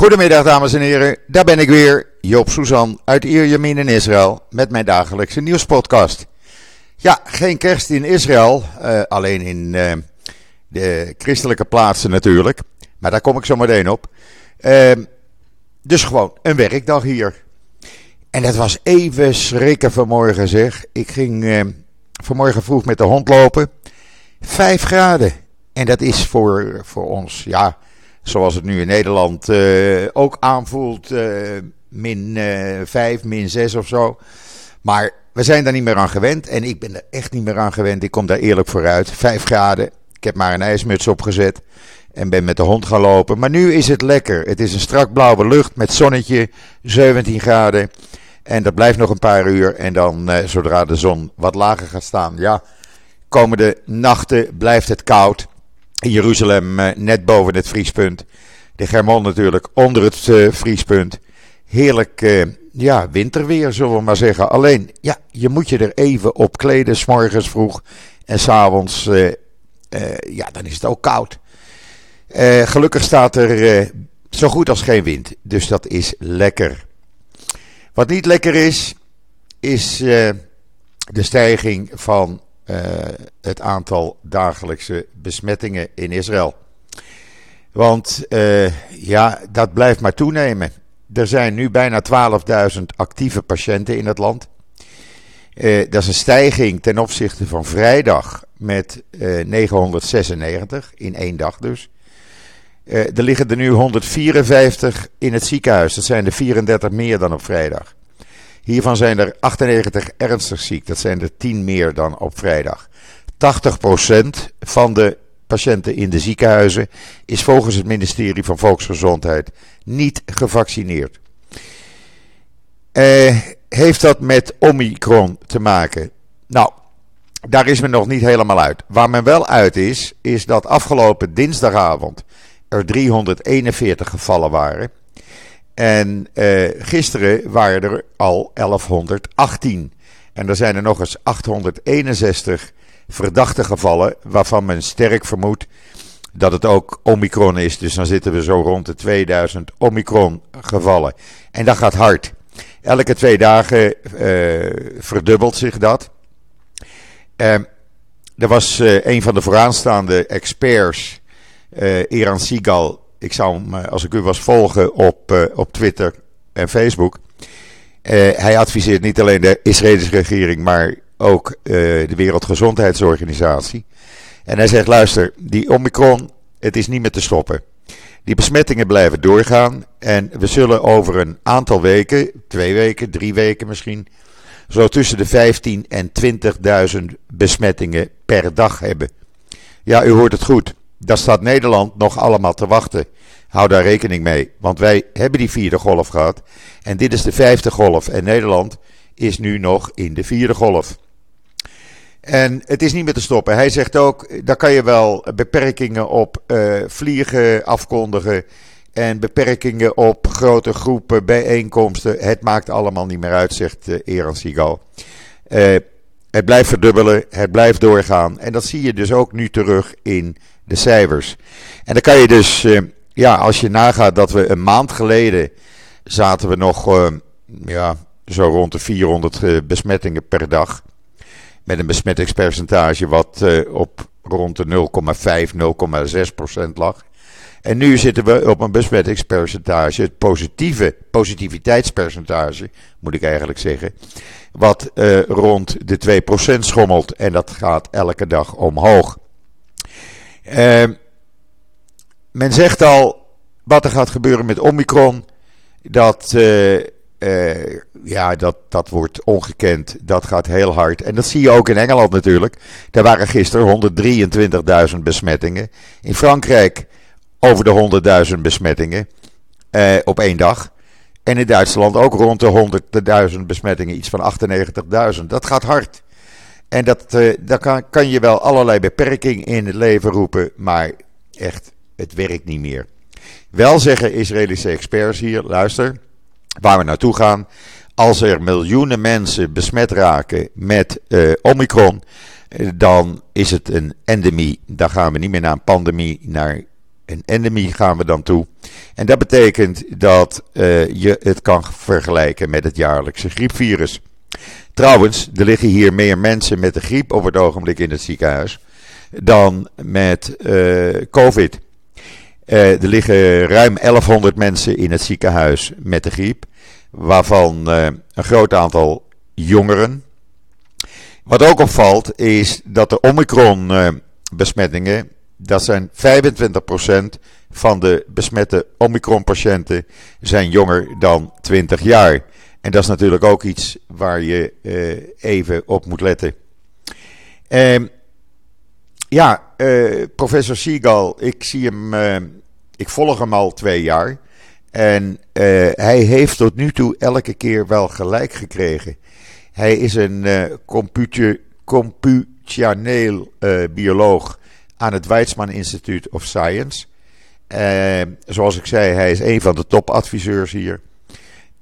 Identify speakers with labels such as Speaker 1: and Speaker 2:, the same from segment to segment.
Speaker 1: Goedemiddag dames en heren, daar ben ik weer, Joop Suzan uit Ierjemien in Israël met mijn dagelijkse nieuwspodcast. Ja, geen kerst in Israël, uh, alleen in uh, de christelijke plaatsen natuurlijk, maar daar kom ik zo meteen op. Uh, dus gewoon een werkdag hier. En dat was even schrikken vanmorgen zeg. Ik ging vanmorgen vroeg met de hond lopen, vijf graden. En dat is voor, voor ons, ja zoals het nu in Nederland uh, ook aanvoelt, uh, min uh, 5, min 6 of zo. Maar we zijn daar niet meer aan gewend en ik ben er echt niet meer aan gewend. Ik kom daar eerlijk vooruit. 5 graden. Ik heb maar een ijsmuts opgezet en ben met de hond gaan lopen. Maar nu is het lekker. Het is een strak blauwe lucht met zonnetje, 17 graden. En dat blijft nog een paar uur. En dan, zodra de zon wat lager gaat staan, ja, komende nachten blijft het koud. Jeruzalem uh, net boven het vriespunt. De Germon natuurlijk onder het uh, vriespunt. Heerlijk uh, ja, winterweer, zullen we maar zeggen. Alleen, ja, je moet je er even op kleden, s morgens vroeg en s'avonds. ja, dan is het ook koud. gelukkig staat er zo goed als geen wind. Dus dat is lekker. Wat niet lekker is, is de stijging van uh, het aantal dagelijkse besmettingen in Israël. Want uh, ja, dat blijft maar toenemen. Er zijn nu bijna 12.000 actieve patiënten in het land. Uh, dat is een stijging ten opzichte van vrijdag met 996 in één dag dus. er liggen er nu 154 in het ziekenhuis. Dat zijn er 34 meer dan op vrijdag. Hiervan zijn er 98 ernstig ziek. Dat zijn er 10 meer dan op vrijdag. 80% van de patiënten in de ziekenhuizen is volgens het ministerie van Volksgezondheid niet gevaccineerd. Eh, heeft dat met Omicron te maken? Nou, daar is men nog niet helemaal uit. Waar men wel uit is, is dat afgelopen dinsdagavond er 341 gevallen waren. En uh, gisteren waren er al 1118. En er zijn er nog eens 861 verdachte gevallen, waarvan men sterk vermoedt dat het ook Omicron is. Dus dan zitten we zo rond de 2000 Omicron gevallen. En dat gaat hard. Elke twee dagen uh, verdubbelt zich dat. Uh, er was uh, een van de vooraanstaande experts, Iran Sigal, ik zou hem, eh, als ik u was, volgen op, uh, op Twitter en Facebook. Uh, hij adviseert niet alleen de Israëlische regering, maar ook de Wereldgezondheidsorganisatie. En hij zegt: luister, die Omicron, het is niet meer te stoppen. Die besmettingen blijven doorgaan. En we zullen over een aantal weken, twee weken, drie weken misschien, zo tussen de 15 en 20.000 besmettingen per dag hebben. Ja, u hoort het goed. Daar staat Nederland nog allemaal te wachten. Hou daar rekening mee, want wij hebben die vierde golf gehad. En dit is de vijfde golf. En Nederland is nu nog in de vierde golf. En het is niet meer te stoppen. Hij zegt ook, daar kan je wel beperkingen op uh, vliegen afkondigen. En beperkingen op grote groepen, bijeenkomsten. Het maakt allemaal niet meer uit, zegt uh, Eran Sigal. Uh, het blijft verdubbelen, het blijft doorgaan. En dat zie je dus ook nu terug in de cijfers. En dan kan je dus, uh, ja, als je nagaat dat we een maand geleden zaten we nog, uh, ja, zo rond de 400 uh, besmettingen per dag. Met een besmettingspercentage wat op rond de 0,5, 0,6 procent lag. En nu zitten we op een besmettingspercentage, het positieve positiviteitspercentage, moet ik eigenlijk zeggen, wat uh, rond de 2% schommelt. En dat gaat elke dag omhoog. Uh, men zegt al wat er gaat gebeuren met Omicron. Dat, uh, ja, dat, dat wordt ongekend. Dat gaat heel hard. En dat zie je ook in Engeland natuurlijk. Daar waren gisteren 123.000 besmettingen. In Frankrijk over de 100.000 besmettingen uh, op één dag. En in Duitsland ook rond de 100.000 besmettingen, iets van 98.000. Dat gaat hard. En dat, uh, daar kan, kan je wel allerlei beperkingen in het leven roepen, maar echt, het werkt niet meer. Wel zeggen Israëlische experts hier, luister, waar we naartoe gaan. Als er miljoenen mensen besmet raken met uh, Omicron, dan is het een endemie. Dan gaan we niet meer naar een pandemie, naar een endemie gaan we dan toe. En dat betekent dat je het kan vergelijken met het jaarlijkse griepvirus. Trouwens, er liggen hier meer mensen met de griep op het ogenblik in het ziekenhuis dan met COVID. er liggen ruim 1100 mensen in het ziekenhuis met de griep, waarvan een groot aantal jongeren. Wat ook opvalt is dat de Omicron-besmettingen, dat zijn 25% van de besmette Omicron-patiënten, zijn jonger dan 20 jaar. En dat is natuurlijk ook iets waar je uh, even op moet letten. Uh, ja, uh, professor Seagal, ik zie hem, uh, ik volg hem al twee jaar. En hij heeft tot nu toe elke keer wel gelijk gekregen. Hij is een uh, bioloog aan het Weizmann Institute of Science. Uh, zoals ik zei, hij is een van de topadviseurs hier.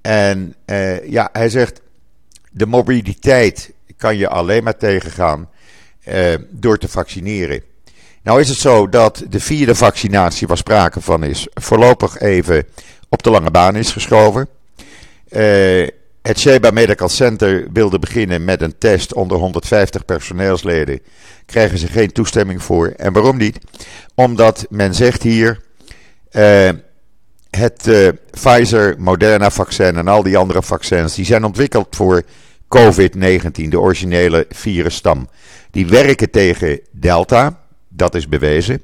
Speaker 1: En ja, hij zegt: de morbiditeit kan je alleen maar tegengaan door te vaccineren. Nou is het zo dat de vierde vaccinatie, waar sprake van is, voorlopig even op de lange baan is geschoven. Het Sheba Medical Center wilde beginnen met een test onder 150 personeelsleden. Krijgen ze geen toestemming voor. En waarom niet? Omdat men zegt hier. Uh, het uh, Pfizer, Moderna vaccin en al die andere vaccins. die zijn ontwikkeld voor COVID-19, de originele virusstam. Die werken tegen Delta. Dat is bewezen.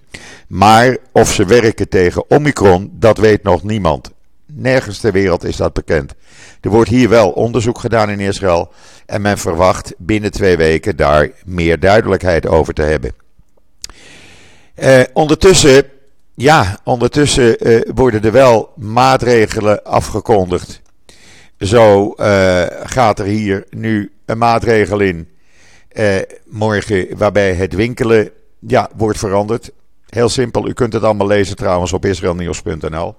Speaker 1: Maar of ze werken tegen Omicron, dat weet nog niemand. Nergens ter wereld is dat bekend. Er wordt hier wel onderzoek gedaan in Israël. En men verwacht binnen twee weken daar meer duidelijkheid over te hebben. Eh, ondertussen, ja, ondertussen eh, worden er wel maatregelen afgekondigd. Zo uh, gaat er hier nu een maatregel in. Uh, morgen waarbij het winkelen ja, wordt veranderd. Heel simpel, u kunt het allemaal lezen trouwens op israelnieuws.nl.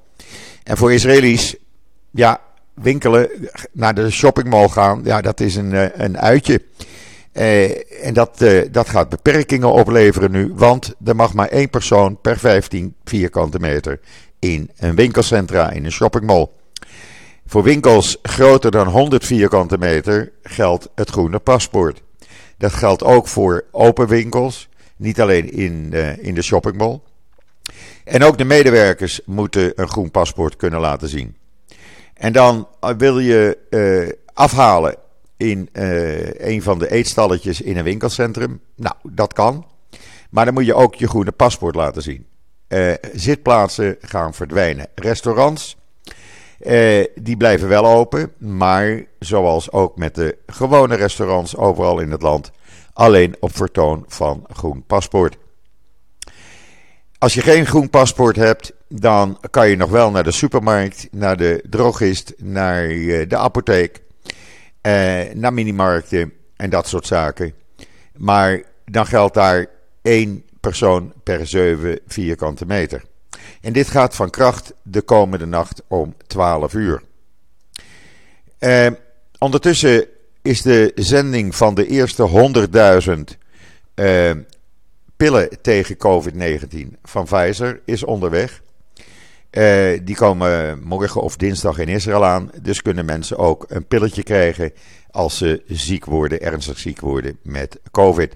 Speaker 1: En voor Israëli's, ja, winkelen, naar de shoppingmall gaan, ja, dat is een, eh, een uitje. Uh, en dat, uh, dat gaat beperkingen opleveren nu, want er mag maar één persoon per 15 vierkante meter in een winkelcentra, in een shoppingmall. Voor winkels groter dan 100 vierkante meter geldt het groene paspoort. Dat geldt ook voor open winkels, niet alleen in, uh, in de shoppingmall. En ook de medewerkers moeten een groen paspoort kunnen laten zien. En dan eh, wil je uh, afhalen in een van de eetstalletjes in een winkelcentrum. Nou, dat kan. Maar dan moet je ook je groene paspoort laten zien. Zitplaatsen gaan verdwijnen. Restaurants, die blijven wel open. Maar zoals ook met de gewone restaurants overal in het land, alleen op vertoon van groen paspoort. Als je geen groen paspoort hebt, dan kan je nog wel naar de supermarkt, naar de drogist, naar eh, de apotheek, eh, naar minimarkten en dat soort zaken. Maar dan geldt daar één persoon per 7 vierkante meter. En dit gaat van kracht de komende nacht om 12 uur. Eh, ondertussen is de zending van de eerste 100.000 eh, pillen tegen COVID-19 van Pfizer is onderweg. Uh, die komen morgen of dinsdag in Israël aan. Dus kunnen mensen ook een pilletje krijgen als ze ziek worden, ernstig ziek worden met COVID.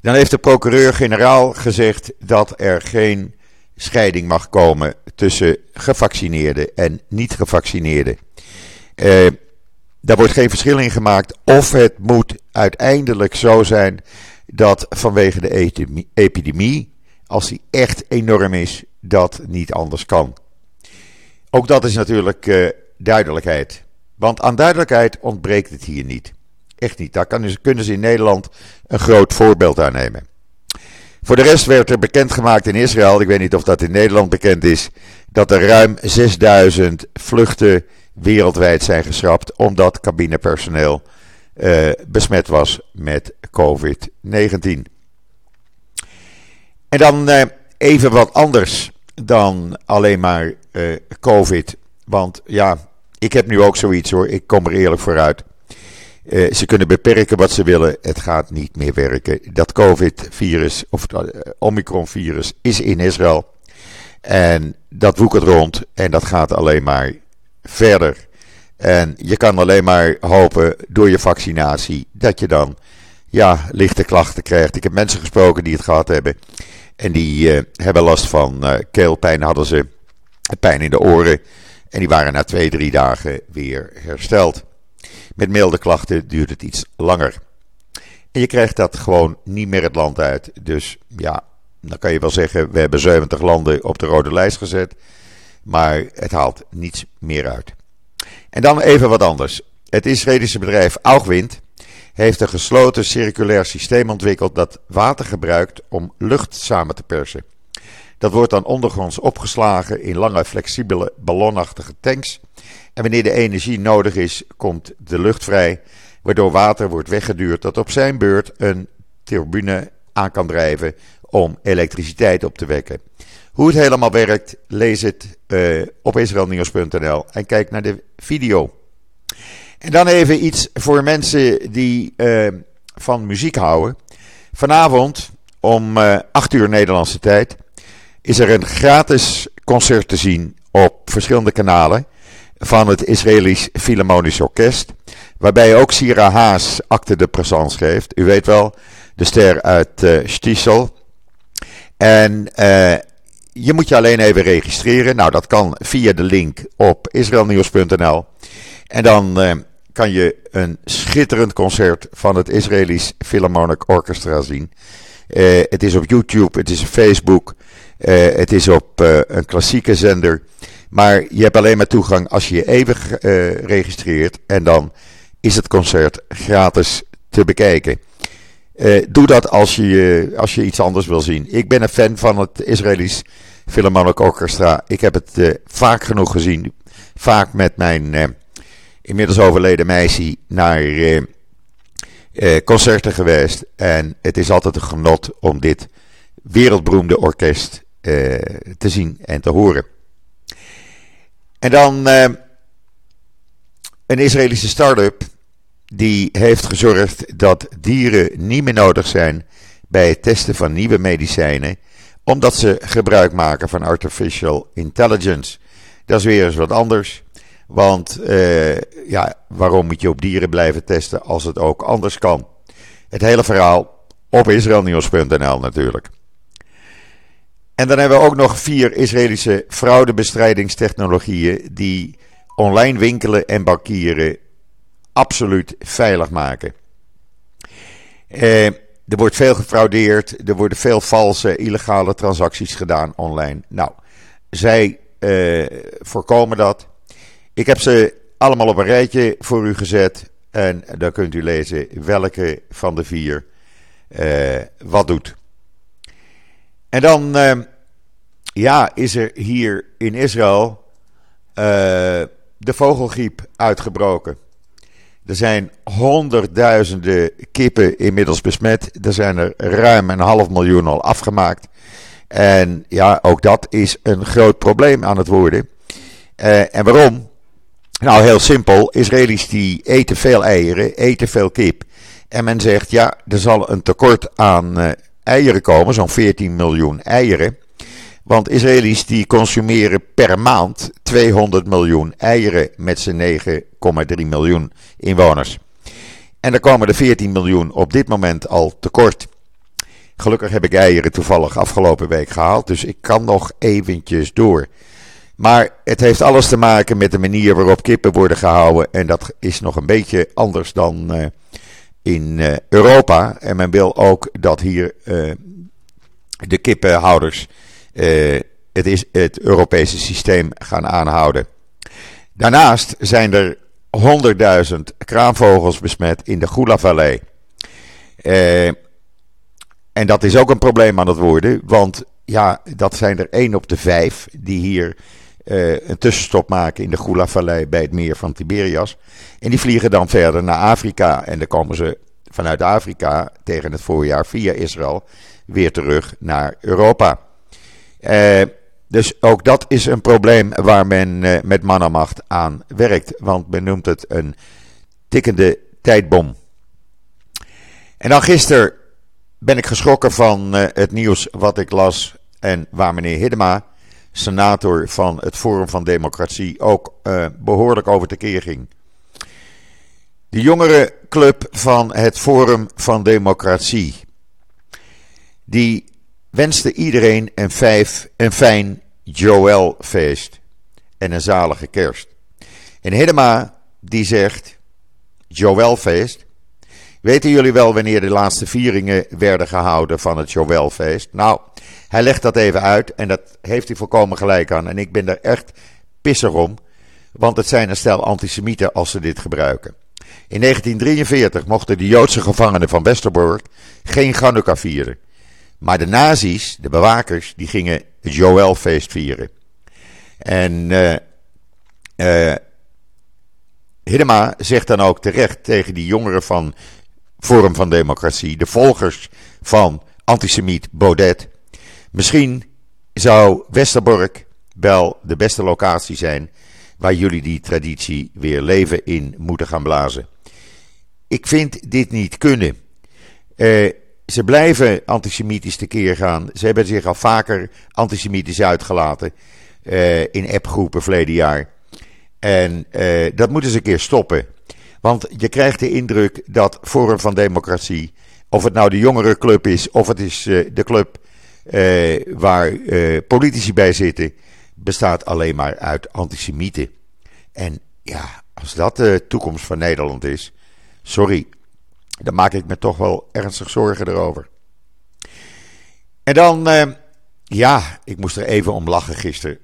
Speaker 1: Dan heeft de procureur-generaal gezegd dat er geen scheiding mag komen tussen gevaccineerden en niet-gevaccineerden. Uh, daar wordt geen verschil in gemaakt of het moet uiteindelijk zo zijn dat vanwege de epidemie, als die echt enorm is, dat niet anders kan. Ook dat is natuurlijk uh, duidelijkheid. Want aan duidelijkheid ontbreekt het hier niet. Echt niet. Daar kan, kunnen ze in Nederland een groot voorbeeld aan nemen. Voor de rest werd er bekendgemaakt in Israël, ik weet niet of dat in Nederland bekend is, dat er ruim 6000 vluchten wereldwijd zijn geschrapt omdat cabinepersoneel uh, besmet was met COVID-19. En dan uh, even wat anders dan alleen maar uh, COVID. Want ja, ik heb nu ook zoiets hoor, ik kom er eerlijk vooruit. Ze kunnen beperken wat ze willen, het gaat niet meer werken. Dat COVID-virus, of uh, Omicron-virus, is in Israël. En dat woekert rond en dat gaat alleen maar verder. En je kan alleen maar hopen door je vaccinatie dat je dan ja, lichte klachten krijgt. Ik heb mensen gesproken die het gehad hebben. En die uh, hebben last van uh, keelpijn, hadden ze pijn in de oren. En die waren na twee, drie dagen weer hersteld. Met milde klachten duurt het iets langer. En je krijgt dat gewoon niet meer het land uit. Dus ja, dan kan je wel zeggen, we hebben 70 landen op de rode lijst gezet. Maar het haalt niets meer uit. En dan even wat anders. Het Israëlische bedrijf Augwind heeft een gesloten circulair systeem ontwikkeld dat water gebruikt om lucht samen te persen. Dat wordt dan ondergronds opgeslagen in lange flexibele ballonachtige tanks. En wanneer de energie nodig is, komt de lucht vrij, waardoor water wordt weggeduurd dat op zijn beurt een turbine aan kan drijven om elektriciteit op te wekken. Hoe het helemaal werkt, lees het uh, op israelnieuws.nl en kijk naar de video. En dan even iets voor mensen die uh, van muziek houden. Vanavond om uh, eh, 8 uur Nederlandse tijd is er een gratis concert te zien op verschillende kanalen van het Israëlisch Philharmonisch Orkest. Waarbij ook Sira Haas acte de présence geeft. U weet wel, de ster uit uh, Stiesel. En je moet je alleen even registreren. Nou, dat kan via de link op israelnieuws.nl. En dan uh, kan je een schitterend concert van het Israëlisch Philharmonic Orchestra zien. Uh, het is op YouTube, het is op Facebook, uh, het is op een klassieke zender. Maar je hebt alleen maar toegang als je je even registreert. En dan is het concert gratis te bekijken. Uh, doe dat als je, als je iets anders wil zien. Ik ben een fan van het Israëlisch Philharmonic Orchestra. Ik heb het uh, vaak genoeg gezien. Vaak met mijn inmiddels overleden meisje naar concerten geweest. En het is altijd een genot om dit wereldberoemde orkest te zien en te horen. En dan een Israëlische start-up die heeft gezorgd dat dieren niet meer nodig zijn bij het testen van nieuwe medicijnen, omdat ze gebruik maken van artificial intelligence. Dat is weer eens wat anders. Want uh, ja, waarom moet je op dieren blijven testen als het ook anders kan? Het hele verhaal op israelnieuws.nl natuurlijk. En dan hebben we ook nog vier Israëlische fraudebestrijdingstechnologieën die online winkelen en bankieren absoluut veilig maken. Eh, er wordt veel gefraudeerd, er worden veel valse, illegale transacties gedaan online. Nou, zij eh, voorkomen dat. Ik heb ze allemaal op een rijtje voor u gezet. En dan kunt u lezen welke van de vier uh, wat doet. En dan uh, ja, is er hier in Israël uh, de vogelgriep uitgebroken. Er zijn honderdduizenden kippen inmiddels besmet. Er zijn er ruim een half miljoen al afgemaakt. En ja, ook dat is een groot probleem aan het worden. Uh, en waarom? Nou, heel simpel. Israëli's die eten veel eieren, eten veel kip. En men zegt, ja, er zal een tekort aan uh, eieren komen, zo'n 14 miljoen eieren. Want Israëli's die consumeren per maand 200 miljoen eieren met z'n 9,3 miljoen inwoners. En er komen er 14 miljoen op dit moment al tekort. Gelukkig heb ik eieren toevallig afgelopen week gehaald, dus ik kan nog eventjes door. Maar het heeft alles te maken met de manier waarop kippen worden gehouden. En dat is nog een beetje anders dan uh, in uh, Europa. En men wil ook dat hier uh, de kippenhouders het, is het Europese systeem gaan aanhouden. Daarnaast zijn er 100.000 kraanvogels besmet in de Gula-vallei. Uh, en dat is ook een probleem aan het worden, want ja, dat zijn er 1 op de 5 die hier uh, een tussenstop maken in de Gula-vallei bij het meer van Tiberias. En die vliegen dan verder naar Afrika en dan komen ze vanuit Afrika tegen het voorjaar via Israël weer terug naar Europa. Uh, dus ook dat is een probleem waar men uh, met mannenmacht aan werkt. Want men noemt het een tikkende tijdbom. En dan gisteren ben ik geschrokken van uh, het nieuws wat ik las. En waar meneer Hiddema senator van het Forum van Democratie, ook behoorlijk over tekeer ging. De jongerenclub van het Forum van Democratie, die wenste iedereen een, vijf, een fijn Joelfeest en een zalige kerst. En Hedema die zegt, Joelfeest, weten jullie wel wanneer de laatste vieringen werden gehouden van het Joelfeest? Nou, hij legt dat even uit en dat heeft hij volkomen gelijk aan. En ik ben er echt pissig om, want het zijn een stel antisemieten als ze dit gebruiken. In 1943 mochten de Joodse gevangenen van Westerbork geen Chanukka vieren. Maar de nazi's, de bewakers, die gingen het Joelfeest vieren. En uh, uh, Hiddema zegt dan ook terecht tegen die jongeren van Forum van Democratie, de volgers van antisemiet Baudet. Misschien zou Westerbork wel de beste locatie zijn waar jullie die traditie weer leven in moeten gaan blazen. Ik vind dit niet kunnen. Uh, ze blijven antisemitisch tekeer gaan. Ze hebben zich al vaker antisemitisch uitgelaten uh, in appgroepen verleden jaar. En uh, dat moeten ze een keer stoppen. Want je krijgt de indruk dat Forum van Democratie, of het nou de jongere club is, of het is uh, de club waar politici bij zitten, bestaat alleen maar uit antisemieten. En ja, als dat de toekomst van Nederland is, sorry, dan maak ik me toch wel ernstig zorgen erover. En dan, uh, ja, ik moest er even om lachen gisteren.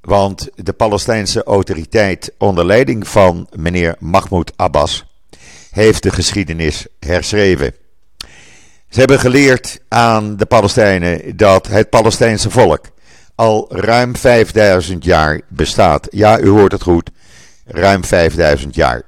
Speaker 1: Want de Palestijnse autoriteit onder leiding van meneer Mahmoud Abbas heeft de geschiedenis herschreven. Ze hebben geleerd aan de Palestijnen dat het Palestijnse volk al ruim 5000 jaar bestaat. Ja, u hoort het goed, ruim 5000 jaar.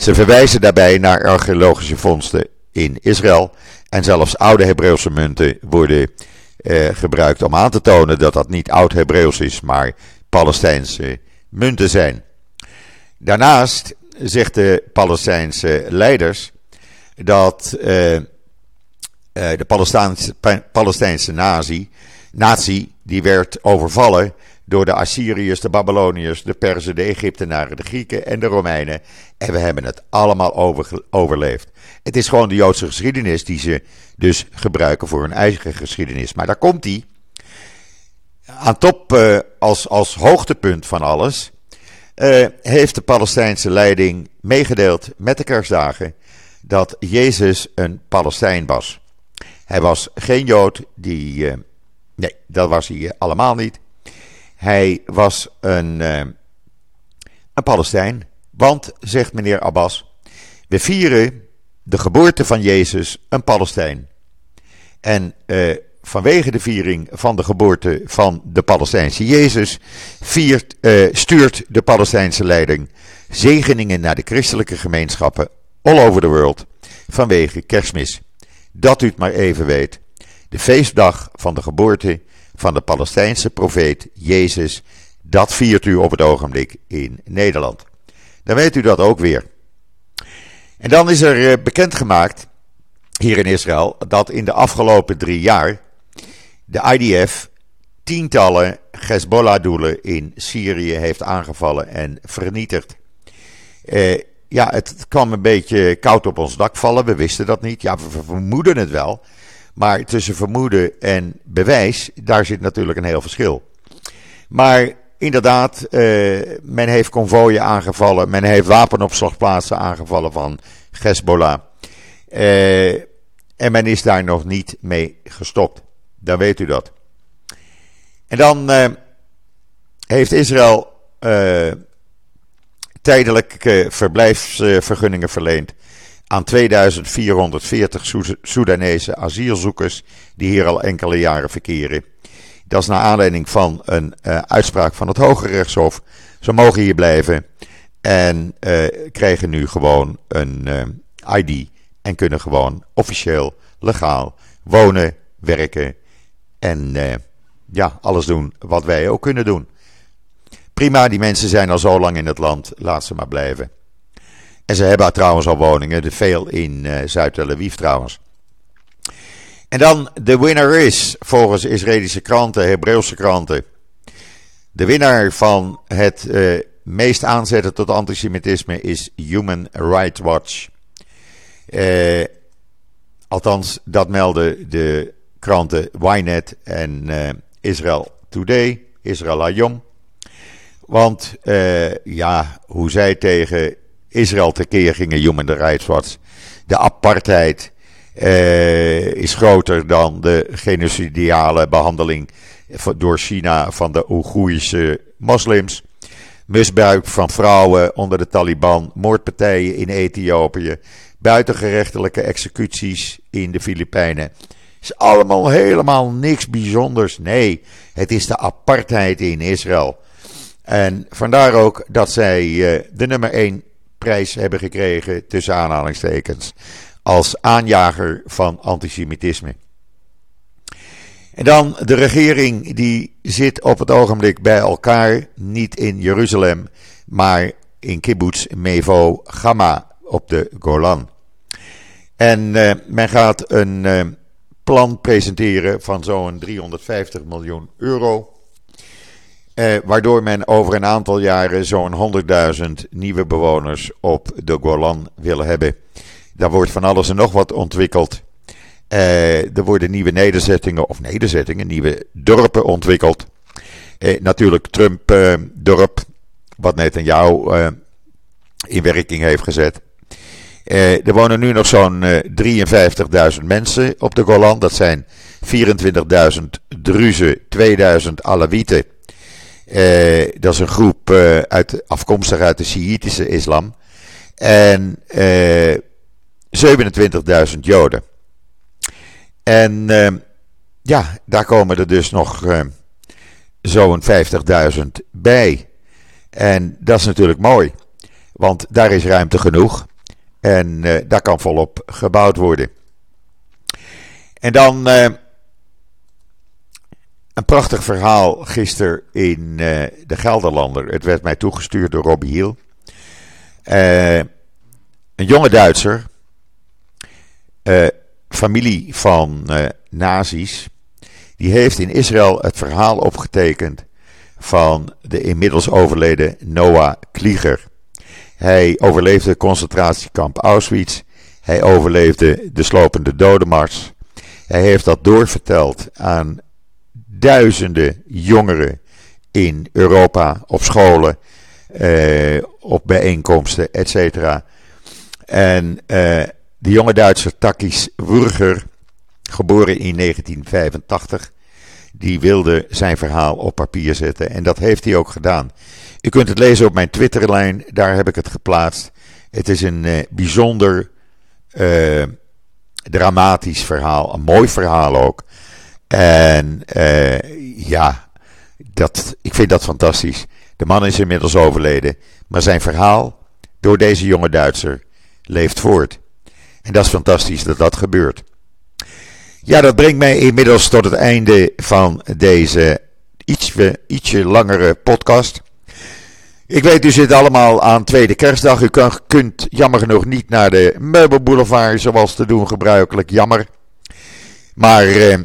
Speaker 1: Ze verwijzen daarbij naar archeologische vondsten in Israël. En zelfs oude Hebreeuwse munten worden eh, gebruikt om aan te tonen dat dat niet oud-Hebreeuws is, maar Palestijnse munten zijn. Daarnaast zegt de Palestijnse leiders dat uh, uh, de Palestijnse, Palestijnse nazi die werd overvallen door de Assyriërs, de Babyloniërs, de Perzen, de Egyptenaren, de Grieken en de Romeinen. En we hebben het allemaal over, overleefd. Het is gewoon de Joodse geschiedenis die ze dus gebruiken voor hun eigen geschiedenis. Maar daar komt die. Aan top, uh, als, als hoogtepunt van alles, uh, heeft de Palestijnse leiding meegedeeld met de kerstdagen dat Jezus een Palestijn was. Hij was geen Jood, die, uh, nee, dat was hij allemaal niet. Hij was een, uh, een Palestijn. Want, zegt meneer Abbas, we vieren de geboorte van Jezus een Palestijn. En uh, vanwege de viering van de geboorte van de Palestijnse Jezus viert, uh, stuurt de Palestijnse leiding zegeningen naar de christelijke gemeenschappen all over the world vanwege kerstmis. Dat u het maar even weet. De feestdag van de geboorte van de Palestijnse profeet Jezus, dat viert u op het ogenblik in Nederland. Dan weet u dat ook weer. En dan is er eh, bekendgemaakt hier in Israël dat in de afgelopen drie jaar de IDF tientallen Hezbollah-doelen in Syrië heeft aangevallen en vernietigd. Eh, ja, het kwam een beetje koud op ons dak vallen. We wisten dat niet. Ja, we vermoeden het wel. Maar tussen vermoeden en bewijs, daar zit natuurlijk een heel verschil. Maar inderdaad, uh, men heeft konvooien aangevallen. Men heeft wapenopslagplaatsen aangevallen van Hezbollah. Uh, en men is daar nog niet mee gestopt. Dan weet u dat. En dan uh, heeft Israël tijdelijk verblijfsvergunningen verleend aan 2440 Soedanese asielzoekers die hier al enkele jaren verkeren. Dat is naar aanleiding van een uh, uitspraak van het Hoge Rechtshof. Ze mogen hier blijven en uh, krijgen nu gewoon een uh, ID en kunnen gewoon officieel, legaal wonen, werken en ja, alles doen wat wij ook kunnen doen. Prima, die mensen zijn al zo lang in het land, laat ze maar blijven. En ze hebben trouwens al woningen, de veel in uh, Zuid-Tel Aviv trouwens. En dan de winner is, volgens Israëlische kranten, Hebreeuwse kranten. De winnaar van het uh, meest aanzetten tot antisemitisme is Human Rights Watch. Uh, althans, dat melden de kranten Ynet en Israel Today, Israel Hayom. Want ja, hoe zij tegen Israël tekeer gingen, Human Rights Watch, de apartheid is groter dan de genocidiale behandeling door China van de Oeigoerische moslims. Misbruik van vrouwen onder de Taliban, moordpartijen in Ethiopië, buitengerechtelijke executies in de Filipijnen. Is allemaal helemaal niks bijzonders. Nee, het is de apartheid in Israël. En vandaar ook dat zij uh, de nummer 1 prijs hebben gekregen, tussen aanhalingstekens, als aanjager van antisemitisme. En dan de regering die zit op het ogenblik bij elkaar, niet in Jeruzalem, maar in kibbutz Mevo Gamma op de Golan. En uh, men gaat een uh, plan presenteren van zo'n 350 miljoen euro. Uh, waardoor men over een aantal jaren zo'n 100.000 nieuwe bewoners op de Golan wil hebben. Daar wordt van alles en nog wat ontwikkeld. Uh, er worden nieuwe nederzettingen, of nederzettingen, nieuwe dorpen ontwikkeld. Uh, natuurlijk Trump-dorp, uh, wat net aan jou in werking heeft gezet. er wonen nu nog zo'n 53.000 mensen op de Golan. Dat zijn 24.000 Druzen, 2000 Alawieten. Dat is een groep uit, afkomstig uit de Shiïtische islam. En 27.000 Joden. En uh, ja, daar komen er dus nog zo'n 50.000 bij. En dat is natuurlijk mooi, want daar is ruimte genoeg. En daar kan volop gebouwd worden. En dan een prachtig verhaal gisteren in de Gelderlander. Het werd mij toegestuurd door Robbie Hiel. een jonge Duitser familie van nazi's, die heeft in Israël het verhaal opgetekend van de inmiddels overleden Noah Klieger. Hij overleefde concentratiekamp Auschwitz. Hij overleefde de slopende dodenmars. Hij heeft dat doorverteld aan duizenden jongeren in Europa, op scholen, eh, op bijeenkomsten, etc. En eh, de jonge Duitser Takis Wurger, geboren in 1985, die wilde zijn verhaal op papier zetten. En dat heeft hij ook gedaan. U kunt het lezen op mijn Twitterlijn, daar heb ik het geplaatst. Het is een uh, bijzonder dramatisch verhaal, een mooi verhaal ook. En uh, ja, dat, ik vind dat fantastisch. De man is inmiddels overleden, maar zijn verhaal door deze jonge Duitser leeft voort. En dat is fantastisch dat dat gebeurt. Ja, dat brengt mij inmiddels tot het einde van deze ietsje, langere podcast. Ik weet, u zit allemaal aan tweede kerstdag. U kunt jammer genoeg niet naar de meubelboulevard zoals te doen gebruikelijk. Jammer. Maar eh,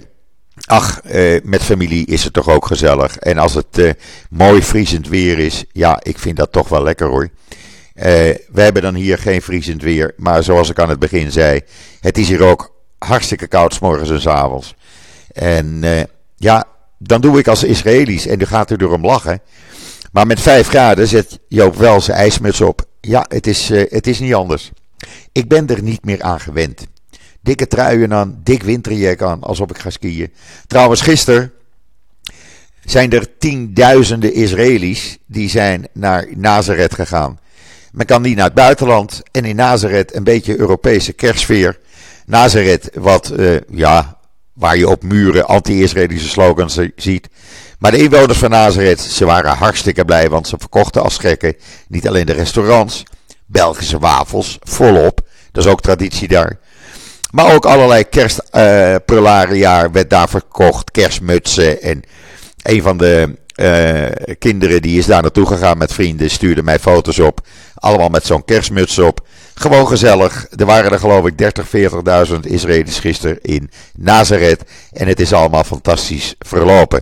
Speaker 1: ach, eh, met familie is het toch ook gezellig. En als het eh, mooi vriezend weer is, ja, ik vind dat toch wel lekker hoor. Uh, we hebben dan hier geen vriezend weer. Maar zoals ik aan het begin zei, het is hier ook hartstikke koud morgens en s avonds. En uh, ja, dan doe ik als Israëli's, en u gaat er door hem lachen. Maar met 5 graden zet Joop wel zijn ijsmuts op. Ja, het is, uh, het is niet anders. Ik ben er niet meer aan gewend. Dikke truien aan, dik winterjack aan, alsof ik ga skiën. Trouwens, gisteren zijn er tienduizenden Israëli's die zijn naar Nazareth gegaan. Men kan niet naar het buitenland. En in Nazareth een beetje Europese kerstsfeer. Nazareth, wat, uh, ja, waar je op muren anti-Israëlische slogans ziet. Maar de inwoners van Nazareth, ze waren hartstikke blij, want ze verkochten als gekken niet alleen de restaurants, Belgische wafels, volop. Dat is ook traditie daar. Maar ook allerlei kerstprularia uh, werd daar verkocht, kerstmutsen. En een van de uh, kinderen die is daar naartoe gegaan met vrienden, stuurde mij foto's op. Allemaal met zo'n kerstmuts op. Gewoon gezellig. Er waren er geloof ik 30, 40.000 Israëli's gisteren in Nazareth. En het is allemaal fantastisch verlopen.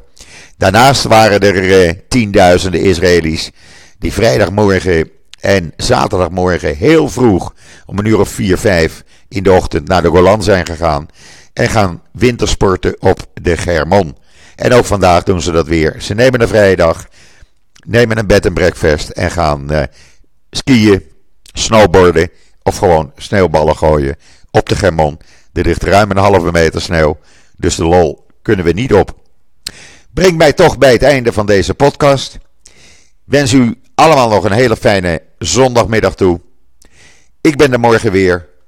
Speaker 1: Daarnaast waren er eh, tienduizenden Israëli's die vrijdagmorgen en zaterdagmorgen heel vroeg, om een uur of 4, 5 in de ochtend, naar de Golan zijn gegaan. En gaan wintersporten op de Germon. En ook vandaag doen ze dat weer. Ze nemen een vrijdag, nemen een bed en breakfast en gaan uh, skiën, snowboarden of gewoon sneeuwballen gooien op de Germon. Er ligt ruim een halve meter sneeuw, dus de lol kunnen we niet op. Breng mij toch bij het einde van deze podcast. Wens u allemaal nog een hele fijne zondagmiddag toe. Ik ben er morgen weer